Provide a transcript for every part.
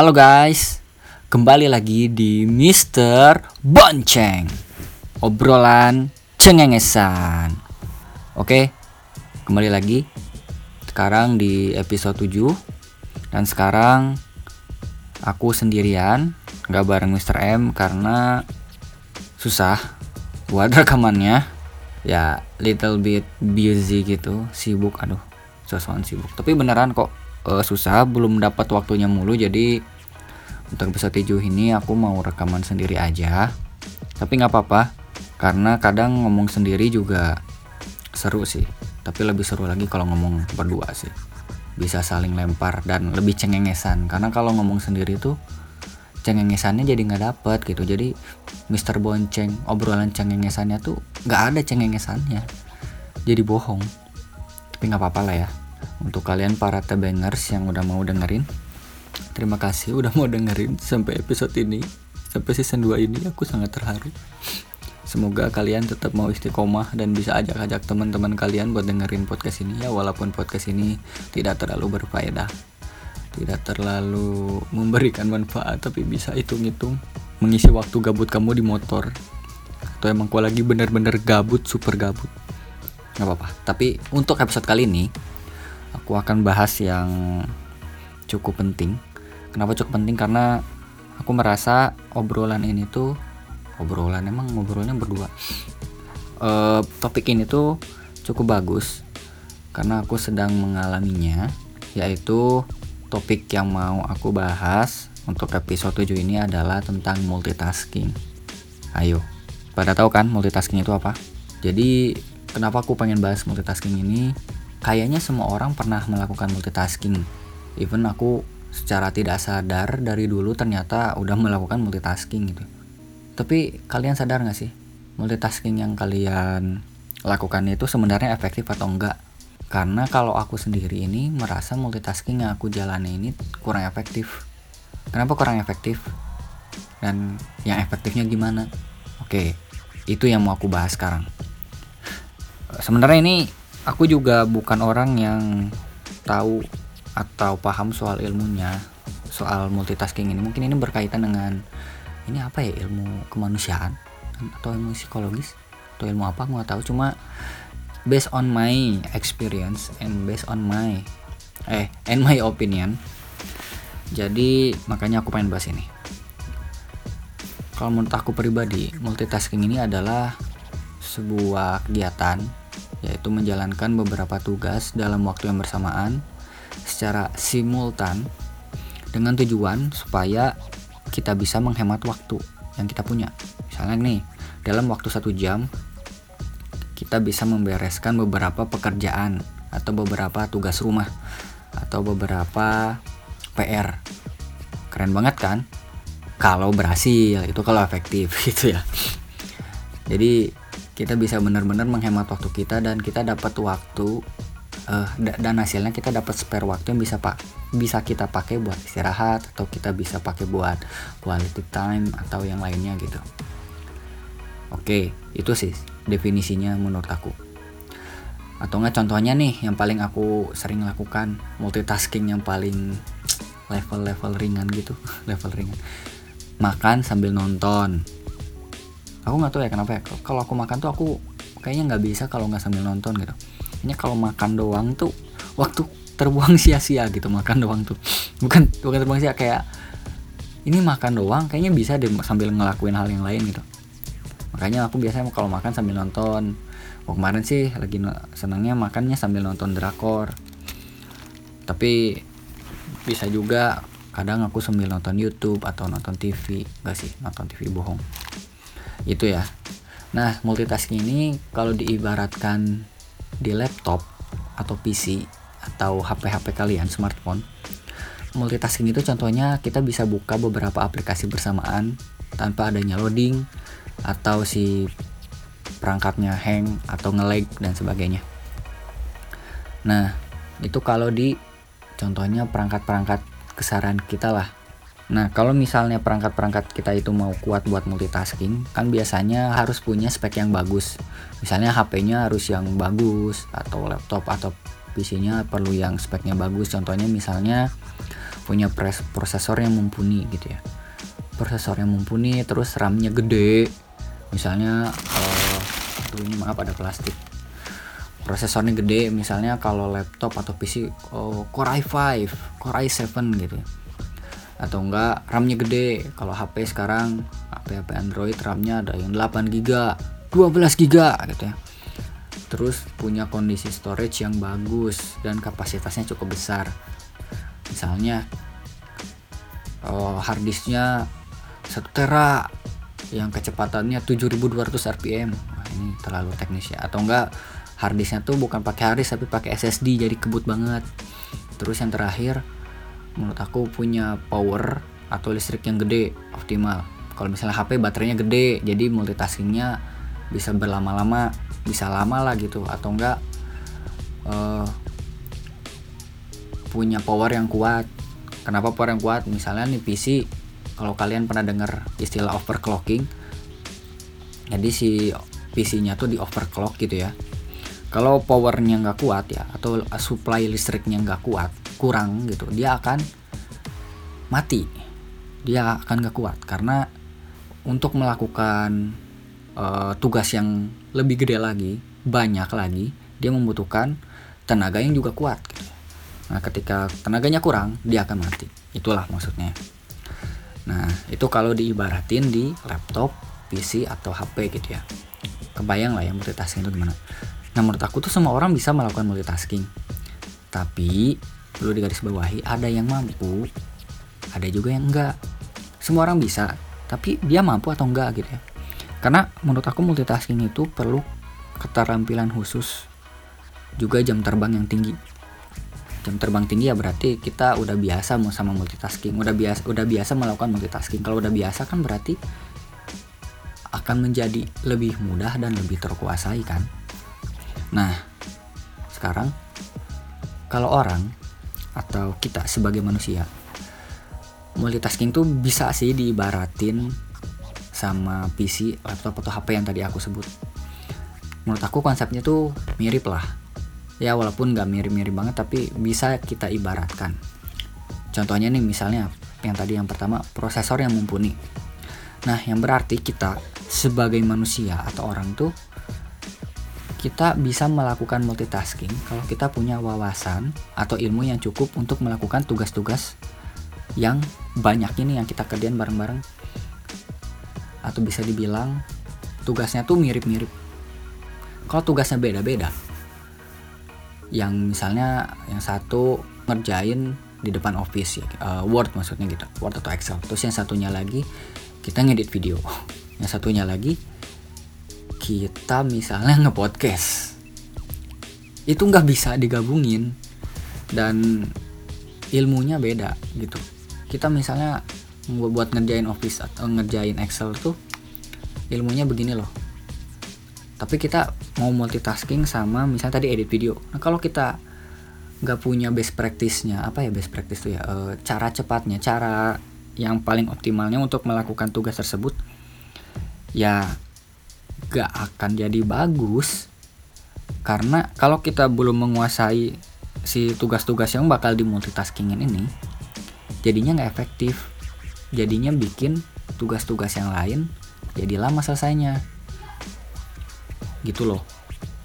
Halo guys, kembali lagi di Mister Bonceng. Obrolan cengengesan. Oke, kembali lagi Sekarang di episode 7 Dan sekarang aku sendirian Gak bareng Mr. M karena susah buat rekamannya. Ya little bit busy gitu, sibuk. Aduh sosokan sibuk. Tapi beneran kok uh, susah belum dapat waktunya mulu jadi untuk episode 7 ini aku mau rekaman sendiri aja. Tapi nggak apa-apa karena kadang ngomong sendiri juga seru sih. Tapi lebih seru lagi kalau ngomong berdua sih. Bisa saling lempar dan lebih cengengesan. Karena kalau ngomong sendiri tuh cengengesannya jadi nggak dapet gitu. Jadi Mister Bonceng obrolan cengengesannya tuh nggak ada cengengesannya. Jadi bohong. Tapi nggak apa-apa lah ya untuk kalian para tebengers yang udah mau dengerin terima kasih udah mau dengerin sampai episode ini sampai season 2 ini aku sangat terharu. Semoga kalian tetap mau istiqomah dan bisa ajak-ajak teman-teman kalian buat dengerin podcast ini ya walaupun podcast ini tidak terlalu berfaedah tidak terlalu memberikan manfaat tapi bisa hitung-hitung mengisi waktu gabut kamu di motor. Atau emang kau lagi bener-bener gabut super gabut. Nggak apa-apa. Tapi untuk episode kali ini aku akan bahas yang cukup penting. Kenapa cukup penting? Karena aku merasa obrolan ini tuh obrolan emang ngobrolnya berdua. Uh, topik ini tuh cukup bagus karena aku sedang mengalaminya yaitu topik yang mau aku bahas untuk episode 7 ini adalah tentang multitasking. Ayo, pada tahu kan multitasking itu apa? Jadi, kenapa aku pengen bahas multitasking ini? Kayaknya semua orang pernah melakukan multitasking. Even aku secara tidak sadar dari dulu ternyata udah melakukan multitasking gitu. Tapi kalian sadar gak sih multitasking yang kalian lakukan itu sebenarnya efektif atau enggak? Karena kalau aku sendiri ini merasa multitasking yang aku jalani ini kurang efektif. Kenapa kurang efektif? Dan yang efektifnya gimana? Oke, itu yang mau aku bahas sekarang. Sebenarnya ini aku juga bukan orang yang tahu atau paham soal ilmunya soal multitasking ini. Mungkin ini berkaitan dengan ini apa ya ilmu kemanusiaan atau ilmu psikologis atau ilmu apa aku nggak tahu. Cuma based on my experience and based on my eh and my opinion. Jadi makanya aku pengen bahas ini. Kalau menurut aku pribadi multitasking ini adalah sebuah kegiatan yaitu menjalankan beberapa tugas dalam waktu yang bersamaan secara simultan dengan tujuan supaya kita bisa menghemat waktu yang kita punya. Misalnya nih, dalam waktu satu jam kita bisa membereskan beberapa pekerjaan atau beberapa tugas rumah atau beberapa PR. Keren banget kan? Kalau berhasil, itu kalau efektif gitu ya. Jadi kita bisa benar-benar menghemat waktu kita dan kita dapat waktu uh, dan hasilnya kita dapat spare waktu yang bisa pak bisa kita pakai buat istirahat atau kita bisa pakai buat quality time atau yang lainnya gitu. Oke itu sih definisinya menurut aku. Atau enggak contohnya nih yang paling aku sering lakukan multitasking yang paling level-level ringan gitu level ringan. Makan sambil nonton aku nggak tahu ya kenapa ya. Kalau aku makan tuh aku kayaknya nggak bisa kalau nggak sambil nonton gitu. Ini kalau makan doang tuh waktu terbuang sia-sia gitu makan doang tuh. Bukan bukan terbuang sia kayak ini makan doang kayaknya bisa deh sambil ngelakuin hal yang lain gitu. Makanya aku biasanya kalau makan sambil nonton. Oh, kemarin sih lagi senangnya makannya sambil nonton drakor. Tapi bisa juga kadang aku sambil nonton YouTube atau nonton TV gak sih nonton TV bohong itu ya. Nah multitasking ini kalau diibaratkan di laptop atau PC atau HP-HP kalian smartphone multitasking itu contohnya kita bisa buka beberapa aplikasi bersamaan tanpa adanya loading atau si perangkatnya hang atau ngelag dan sebagainya. Nah itu kalau di contohnya perangkat-perangkat kesaran kita lah Nah, kalau misalnya perangkat-perangkat kita itu mau kuat buat multitasking, kan biasanya harus punya spek yang bagus. Misalnya HP-nya harus yang bagus atau laptop atau PC-nya perlu yang speknya bagus. Contohnya misalnya punya prosesor yang mumpuni gitu ya prosesor yang mumpuni terus RAM-nya gede misalnya uh, ini maaf ada plastik prosesornya gede misalnya kalau laptop atau PC oh, Core i5 Core i7 gitu ya. Atau enggak RAM-nya gede. Kalau HP sekarang HP HP Android RAM-nya ada yang 8 GB 12 GB gitu ya. Terus punya kondisi storage yang bagus dan kapasitasnya cukup besar. Misalnya oh, harddisknya 1 tera yang kecepatannya 7200 rpm Wah, ini terlalu teknis ya. Atau enggak harddisknya tuh bukan pakai harddisk tapi pakai SSD jadi kebut banget. Terus yang terakhir menurut aku punya power atau listrik yang gede optimal. Kalau misalnya HP baterainya gede jadi multitaskingnya bisa berlama-lama bisa lama lah gitu. Atau enggak uh, punya power yang kuat. Kenapa power yang kuat? Misalnya nih PC kalau kalian pernah dengar istilah overclocking jadi si PC-nya tuh di overclock gitu ya. Kalau powernya nggak kuat ya atau supply listriknya nggak kuat kurang gitu dia akan mati dia akan nggak kuat karena untuk melakukan uh, tugas yang lebih gede lagi, banyak lagi, dia membutuhkan tenaga yang juga kuat. Nah, ketika tenaganya kurang, dia akan mati. Itulah maksudnya. Nah, itu kalau diibaratin di laptop, PC atau HP gitu ya. Kebayang lah ya multitasking itu gimana. Nah, menurut aku tuh semua orang bisa melakukan multitasking. Tapi perlu digarisbawahi ada yang mampu, ada juga yang enggak. Semua orang bisa, tapi dia mampu atau enggak gitu ya. Karena menurut aku multitasking itu perlu keterampilan khusus juga jam terbang yang tinggi. Jam terbang tinggi ya berarti kita udah biasa mau sama multitasking udah biasa udah biasa melakukan multitasking. Kalau udah biasa kan berarti akan menjadi lebih mudah dan lebih terkuasai kan. Nah sekarang kalau orang atau kita sebagai manusia multitasking tuh bisa sih diibaratin sama PC, laptop atau HP yang tadi aku sebut. Menurut aku konsepnya tuh mirip lah. Ya walaupun nggak mirip-mirip banget tapi bisa kita ibaratkan. Contohnya nih misalnya yang tadi yang pertama prosesor yang mumpuni. Nah yang berarti kita sebagai manusia atau orang tuh kita bisa melakukan multitasking kalau kita punya wawasan atau ilmu yang cukup untuk melakukan tugas-tugas yang banyak ini yang kita kerjain bareng-bareng atau bisa dibilang tugasnya tuh mirip-mirip. Kalau tugasnya beda-beda, yang misalnya yang satu ngerjain di depan office ya, uh, Word maksudnya gitu, Word atau Excel. Terus yang satunya lagi kita ngedit video. Yang satunya lagi kita misalnya nge-podcast. Itu nggak bisa digabungin dan ilmunya beda gitu. Kita misalnya buat ngerjain office atau ngerjain excel tuh ilmunya begini loh tapi kita mau multitasking sama misalnya tadi edit video nah kalau kita nggak punya best practice-nya apa ya best practice tuh ya e, cara cepatnya cara yang paling optimalnya untuk melakukan tugas tersebut ya gak akan jadi bagus. Karena kalau kita belum menguasai si tugas-tugas yang bakal dimultitaskingin ini jadinya nggak efektif. Jadinya bikin tugas-tugas yang lain jadi lama selesainya. Gitu loh.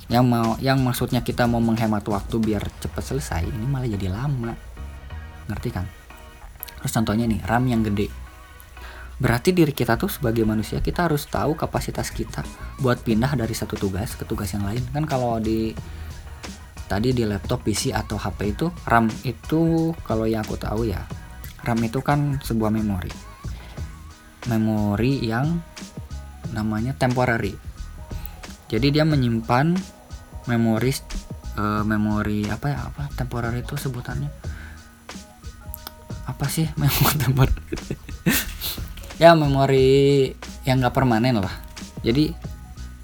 Yang mau yang maksudnya kita mau menghemat waktu biar cepat selesai ini malah jadi lama. Ngerti kan? Terus contohnya nih RAM yang gede berarti diri kita tuh sebagai manusia kita harus tahu kapasitas kita buat pindah dari satu tugas ke tugas yang lain kan kalau di tadi di laptop PC atau HP itu RAM itu kalau yang aku tahu ya RAM itu kan sebuah memori. Memori yang namanya temporary. Jadi dia menyimpan memori uh, memori apa ya apa temporary itu sebutannya apa sih memori temporary ya memori yang nggak permanen lah. Jadi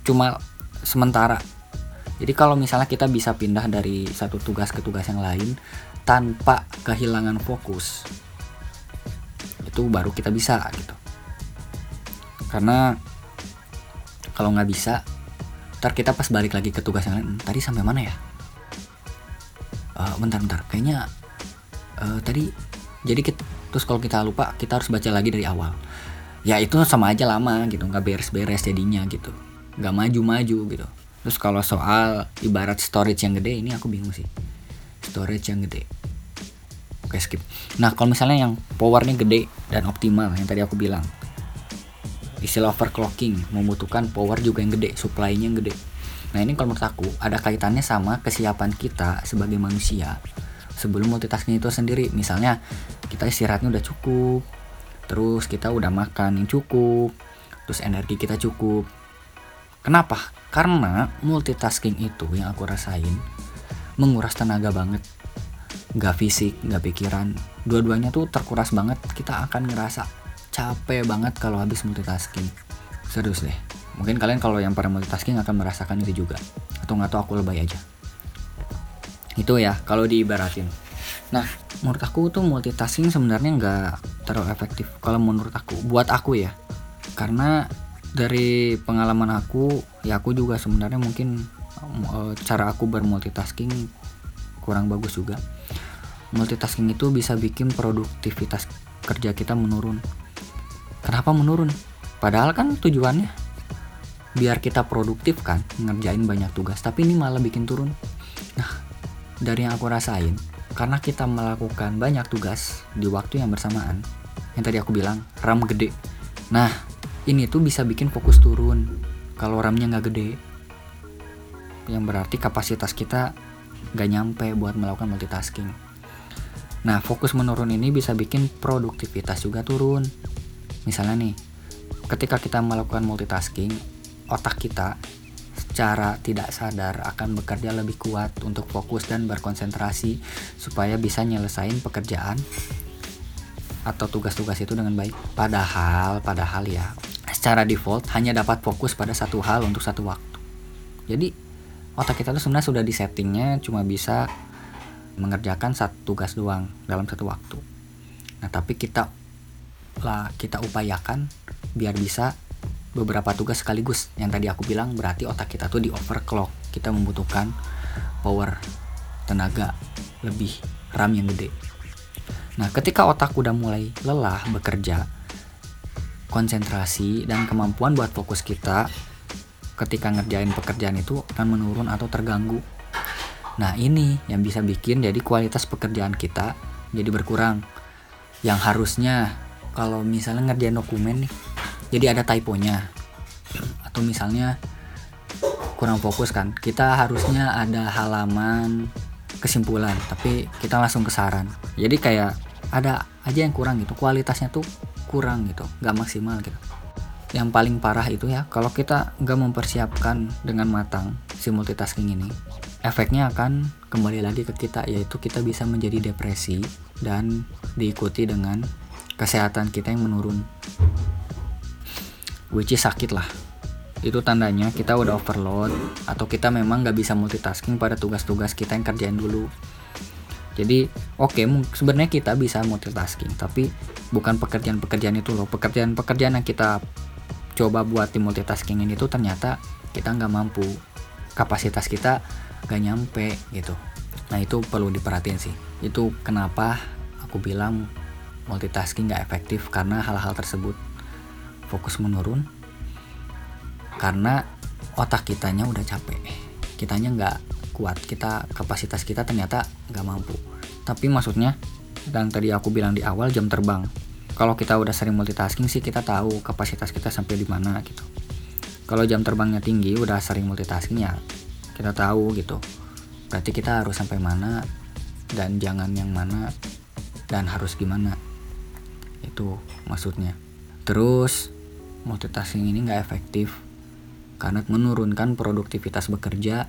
cuma sementara. Jadi kalau misalnya kita bisa pindah dari satu tugas ke tugas yang lain tanpa kehilangan fokus itu baru kita bisa gitu. Karena kalau nggak bisa ntar kita pas balik lagi ke tugas yang lain tadi sampai mana ya? Uh, bentar bentar. Kayaknya uh, tadi jadi kita, terus kalau kita lupa kita harus baca lagi dari awal. Ya itu sama aja lama gitu nggak beres-beres jadinya gitu. Nggak maju-maju gitu. Terus kalau soal ibarat storage yang gede ini aku bingung sih. Storage yang gede. Oke skip. Nah kalau misalnya yang powernya gede dan optimal yang tadi aku bilang. Istilah overclocking membutuhkan power juga yang gede supply-nya yang gede. Nah ini kalau menurut aku ada kaitannya sama kesiapan kita sebagai manusia sebelum multitasking itu sendiri. Misalnya kita istirahatnya udah cukup terus kita udah makan yang cukup terus energi kita cukup. Kenapa? Karena multitasking itu yang aku rasain menguras tenaga banget. Nggak fisik nggak pikiran. Dua-duanya tuh terkuras banget. Kita akan ngerasa capek banget kalau habis multitasking. Serius deh. Mungkin kalian kalau yang para multitasking akan merasakan itu juga. Atau nggak tahu aku lebay aja itu ya kalau diibaratin. Nah menurut aku tuh multitasking sebenarnya nggak terlalu efektif kalau menurut aku buat aku ya. Karena dari pengalaman aku ya aku juga sebenarnya mungkin uh, cara aku bermultitasking kurang bagus juga. Multitasking itu bisa bikin produktivitas kerja kita menurun. Kenapa menurun? Padahal kan tujuannya biar kita produktif kan ngerjain banyak tugas tapi ini malah bikin turun dari yang aku rasain karena kita melakukan banyak tugas di waktu yang bersamaan. Yang tadi aku bilang RAM gede. Nah ini tuh bisa bikin fokus turun kalau RAM-nya nggak gede. Yang berarti kapasitas kita nggak nyampe buat melakukan multitasking. Nah fokus menurun ini bisa bikin produktivitas juga turun. Misalnya nih ketika kita melakukan multitasking otak kita secara tidak sadar akan bekerja lebih kuat untuk fokus dan berkonsentrasi supaya bisa nyelesain pekerjaan atau tugas-tugas itu dengan baik. Padahal, padahal ya, secara default hanya dapat fokus pada satu hal untuk satu waktu. Jadi otak kita tuh sebenarnya sudah disettingnya cuma bisa mengerjakan satu tugas doang dalam satu waktu. Nah tapi kita lah kita upayakan biar bisa beberapa tugas sekaligus. Yang tadi aku bilang berarti otak kita tuh di overclock. Kita membutuhkan power tenaga lebih RAM yang gede. Nah, ketika otak udah mulai lelah bekerja, konsentrasi dan kemampuan buat fokus kita ketika ngerjain pekerjaan itu akan menurun atau terganggu. Nah ini yang bisa bikin jadi kualitas pekerjaan kita jadi berkurang. Yang harusnya kalau misalnya ngerjain dokumen nih, jadi ada typonya. Atau misalnya kurang fokus kan, kita harusnya ada halaman kesimpulan, tapi kita langsung ke saran. Jadi kayak ada aja yang kurang gitu, kualitasnya tuh kurang gitu. Nggak maksimal gitu. Yang paling parah itu ya kalau kita nggak mempersiapkan dengan matang si multitasking ini efeknya akan kembali lagi ke kita yaitu kita bisa menjadi depresi dan diikuti dengan kesehatan kita yang menurun which is sakit lah. Itu tandanya kita udah overload atau kita memang nggak bisa multitasking pada tugas-tugas kita yang kerjain dulu. Jadi oke okay, sebenarnya kita bisa multitasking tapi bukan pekerjaan-pekerjaan itu loh. Pekerjaan-pekerjaan yang kita coba buat di multitasking ini tuh ternyata kita nggak mampu. Kapasitas kita nggak nyampe gitu. Nah itu perlu diperhatiin sih. Itu kenapa aku bilang multitasking nggak efektif karena hal-hal tersebut fokus menurun karena otak kitanya udah capek. Kitanya nggak kuat kita kapasitas kita ternyata nggak mampu. Tapi maksudnya dan tadi aku bilang di awal jam terbang. Kalau kita udah sering multitasking sih kita tahu kapasitas kita sampai di mana gitu. Kalau jam terbangnya tinggi udah sering multitasking ya kita tahu gitu. Berarti kita harus sampai mana dan jangan yang mana dan harus gimana. Itu maksudnya. Terus multitasking ini nggak efektif karena menurunkan produktivitas bekerja.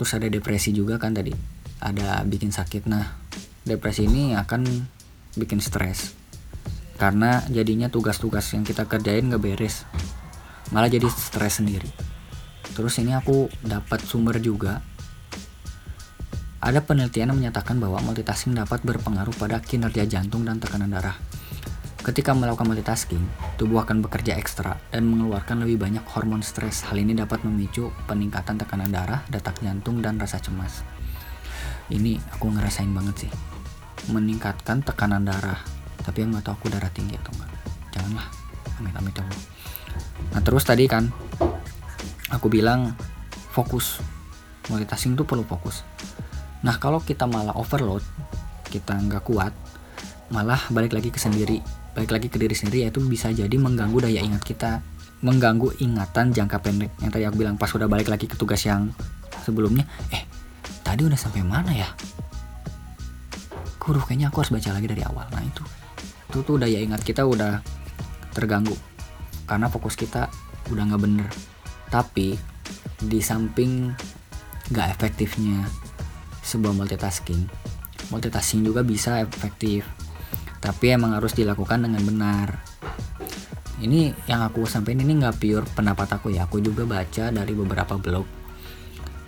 Terus ada depresi juga kan tadi ada bikin sakit. Nah depresi ini akan bikin stres karena jadinya tugas-tugas yang kita kerjain gak beres malah jadi stres sendiri. Terus ini aku dapat sumber juga. Ada penelitian yang menyatakan bahwa multitasking dapat berpengaruh pada kinerja jantung dan tekanan darah. Ketika melakukan multitasking, tubuh akan bekerja ekstra dan mengeluarkan lebih banyak hormon stres. Hal ini dapat memicu peningkatan tekanan darah, detak jantung, dan rasa cemas. Ini aku ngerasain banget sih. meningkatkan tekanan darah tapi yang nggak tahu aku darah tinggi atau enggak janganlah amit amit ya Allah nah terus tadi kan aku bilang fokus multitasking tuh perlu fokus nah kalau kita malah overload kita nggak kuat malah balik lagi ke sendiri balik lagi ke diri sendiri yaitu bisa jadi mengganggu daya ingat kita mengganggu ingatan jangka pendek. Yang tadi aku bilang pas udah balik lagi ke tugas yang sebelumnya eh tadi udah sampai mana ya? Kuruh kayaknya aku harus baca lagi dari awal. Nah itu itu tuh daya ingat kita udah terganggu karena fokus kita udah nggak bener. Tapi di samping nggak efektifnya sebuah multitasking multitasking juga bisa efektif tapi emang harus dilakukan dengan benar. Ini yang aku sampaikan ini nggak pure pendapat aku ya. Aku juga baca dari beberapa blog.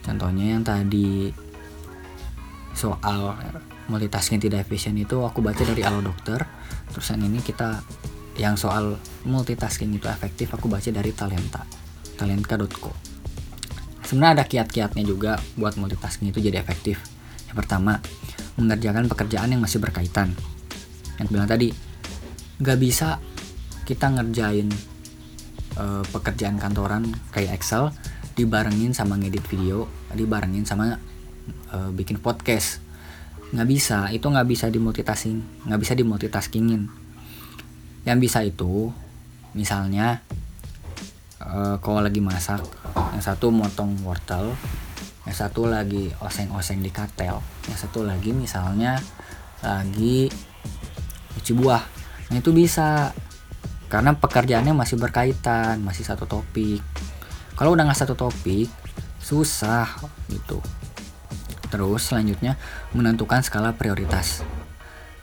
Contohnya yang tadi soal multitasking tidak efisien itu aku baca dari Alo Dokter. Terus yang ini kita yang soal multitasking itu efektif aku baca dari Talenta. Talenta.co sebenarnya ada kiat-kiatnya juga buat multitasking itu jadi efektif. Yang pertama mengerjakan pekerjaan yang masih berkaitan yang bilang tadi nggak bisa kita ngerjain uh, pekerjaan kantoran kayak Excel dibarengin sama ngedit video dibarengin sama uh, bikin podcast. Nggak bisa itu nggak bisa dimultitasking nggak bisa dimultitaskingin. Yang bisa itu misalnya uh, kalau lagi masak yang satu motong wortel yang satu lagi oseng-oseng di katel yang satu lagi misalnya lagi cuci buah. Nah itu bisa. Karena pekerjaannya masih berkaitan masih satu topik. Kalau udah nggak satu topik susah gitu. Terus selanjutnya menentukan skala prioritas.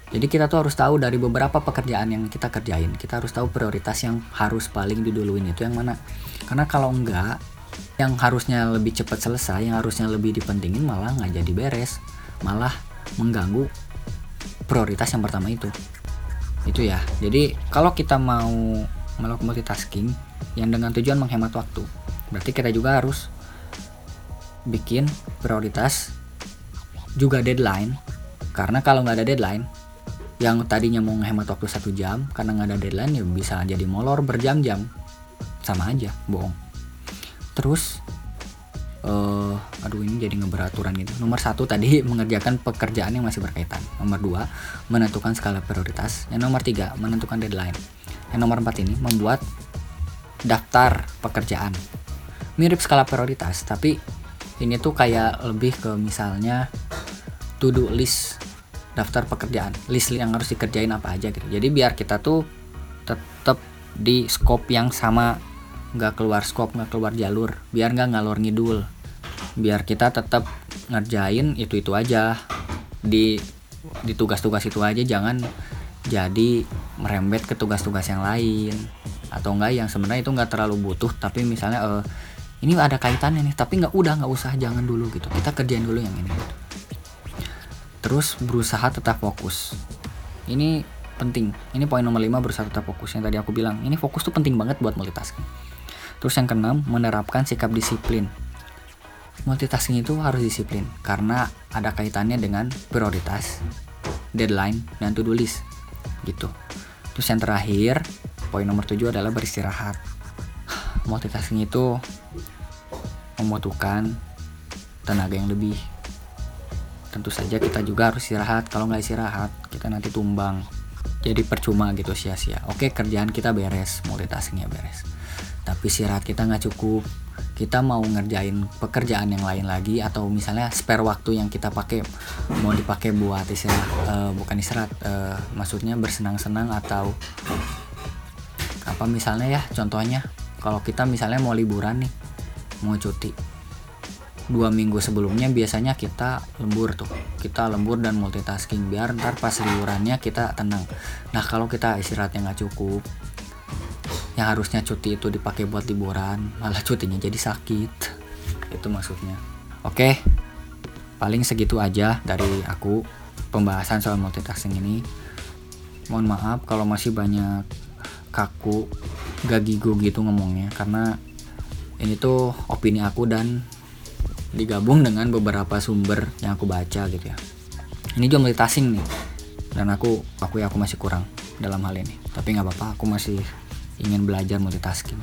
Jadi kita tuh harus tahu dari beberapa pekerjaan yang kita kerjain kita harus tahu prioritas yang harus paling diduluin itu yang mana. Karena kalau enggak yang harusnya lebih cepat selesai yang harusnya lebih dipentingin malah nggak jadi beres. Malah mengganggu prioritas yang pertama itu itu ya. Jadi kalau kita mau melakukan multitasking yang dengan tujuan menghemat waktu berarti kita juga harus bikin prioritas juga deadline. Karena kalau nggak ada deadline yang tadinya mau menghemat waktu satu jam karena nggak ada deadline ya bisa jadi molor berjam-jam. Sama aja bohong. Terus uh, aduh ini jadi ngeberaturan gitu. Nomor satu tadi mengerjakan pekerjaan yang masih berkaitan. Nomor dua menentukan skala prioritas. Yang nomor tiga menentukan deadline. Yang nomor empat ini membuat daftar pekerjaan. Mirip skala prioritas tapi ini tuh kayak lebih ke misalnya to do list daftar pekerjaan. List yang harus dikerjain apa aja gitu. Jadi biar kita tuh tetap di scope yang sama nggak keluar scope nggak keluar jalur biar nggak ngalor ngidul. Biar kita tetap ngerjain itu itu aja. Di di tugas-tugas itu aja jangan jadi merembet ke tugas-tugas yang lain. Atau enggak yang sebenarnya itu nggak terlalu butuh tapi misalnya uh, ini ada kaitannya nih tapi nggak udah nggak usah jangan dulu gitu. Kita kerjain dulu yang ini gitu. terus berusaha tetap fokus. Ini penting. Ini poin nomor 5 berusaha tetap fokus. Yang tadi aku bilang ini fokus tuh penting banget buat multitasking Terus yang keenam, menerapkan sikap disiplin. Multitasking itu harus disiplin karena ada kaitannya dengan prioritas, deadline, dan to-do list. Gitu. Terus yang terakhir, poin nomor 7 adalah beristirahat. Multitasking itu membutuhkan tenaga yang lebih. Tentu saja kita juga harus istirahat. Kalau nggak istirahat, kita nanti tumbang. Jadi percuma gitu sia-sia. Oke, kerjaan kita beres, multitaskingnya beres. Tapi istirahat kita nggak cukup. Kita mau ngerjain pekerjaan yang lain lagi atau misalnya spare waktu yang kita pakai mau dipakai buat istirahat uh, bukan istirahat uh, maksudnya bersenang-senang atau apa misalnya ya contohnya kalau kita misalnya mau liburan nih mau cuti dua minggu sebelumnya biasanya kita lembur tuh. Kita lembur dan multitasking biar ntar pas liburannya kita tenang. Nah kalau kita istirahatnya nggak cukup yang harusnya cuti itu dipakai buat liburan malah cutinya jadi sakit. Itu maksudnya. Oke? Paling segitu aja dari aku pembahasan soal multitasking ini. Mohon maaf kalau masih banyak kaku gak gitu ngomongnya karena ini tuh opini aku dan digabung dengan beberapa sumber yang aku baca gitu ya. Ini juga multitasking nih dan aku aku ya aku masih kurang dalam hal ini. Tapi nggak apa-apa aku masih ingin belajar multitasking.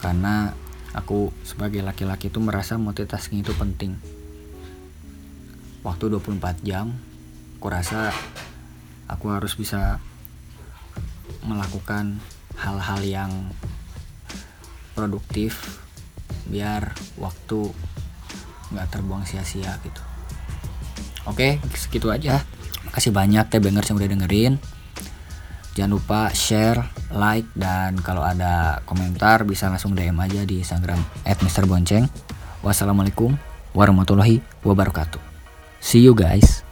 Karena aku sebagai laki-laki itu merasa multitasking itu penting. Waktu 24 jam aku rasa aku harus bisa melakukan hal-hal yang produktif biar waktu nggak terbuang sia-sia gitu. Oke segitu aja. Makasih banyak teh bangers yang udah dengerin. Jangan lupa share like dan kalau ada komentar bisa langsung DM aja di Instagram @mrbonceng wassalamualaikum warahmatullahi wabarakatuh. See you guys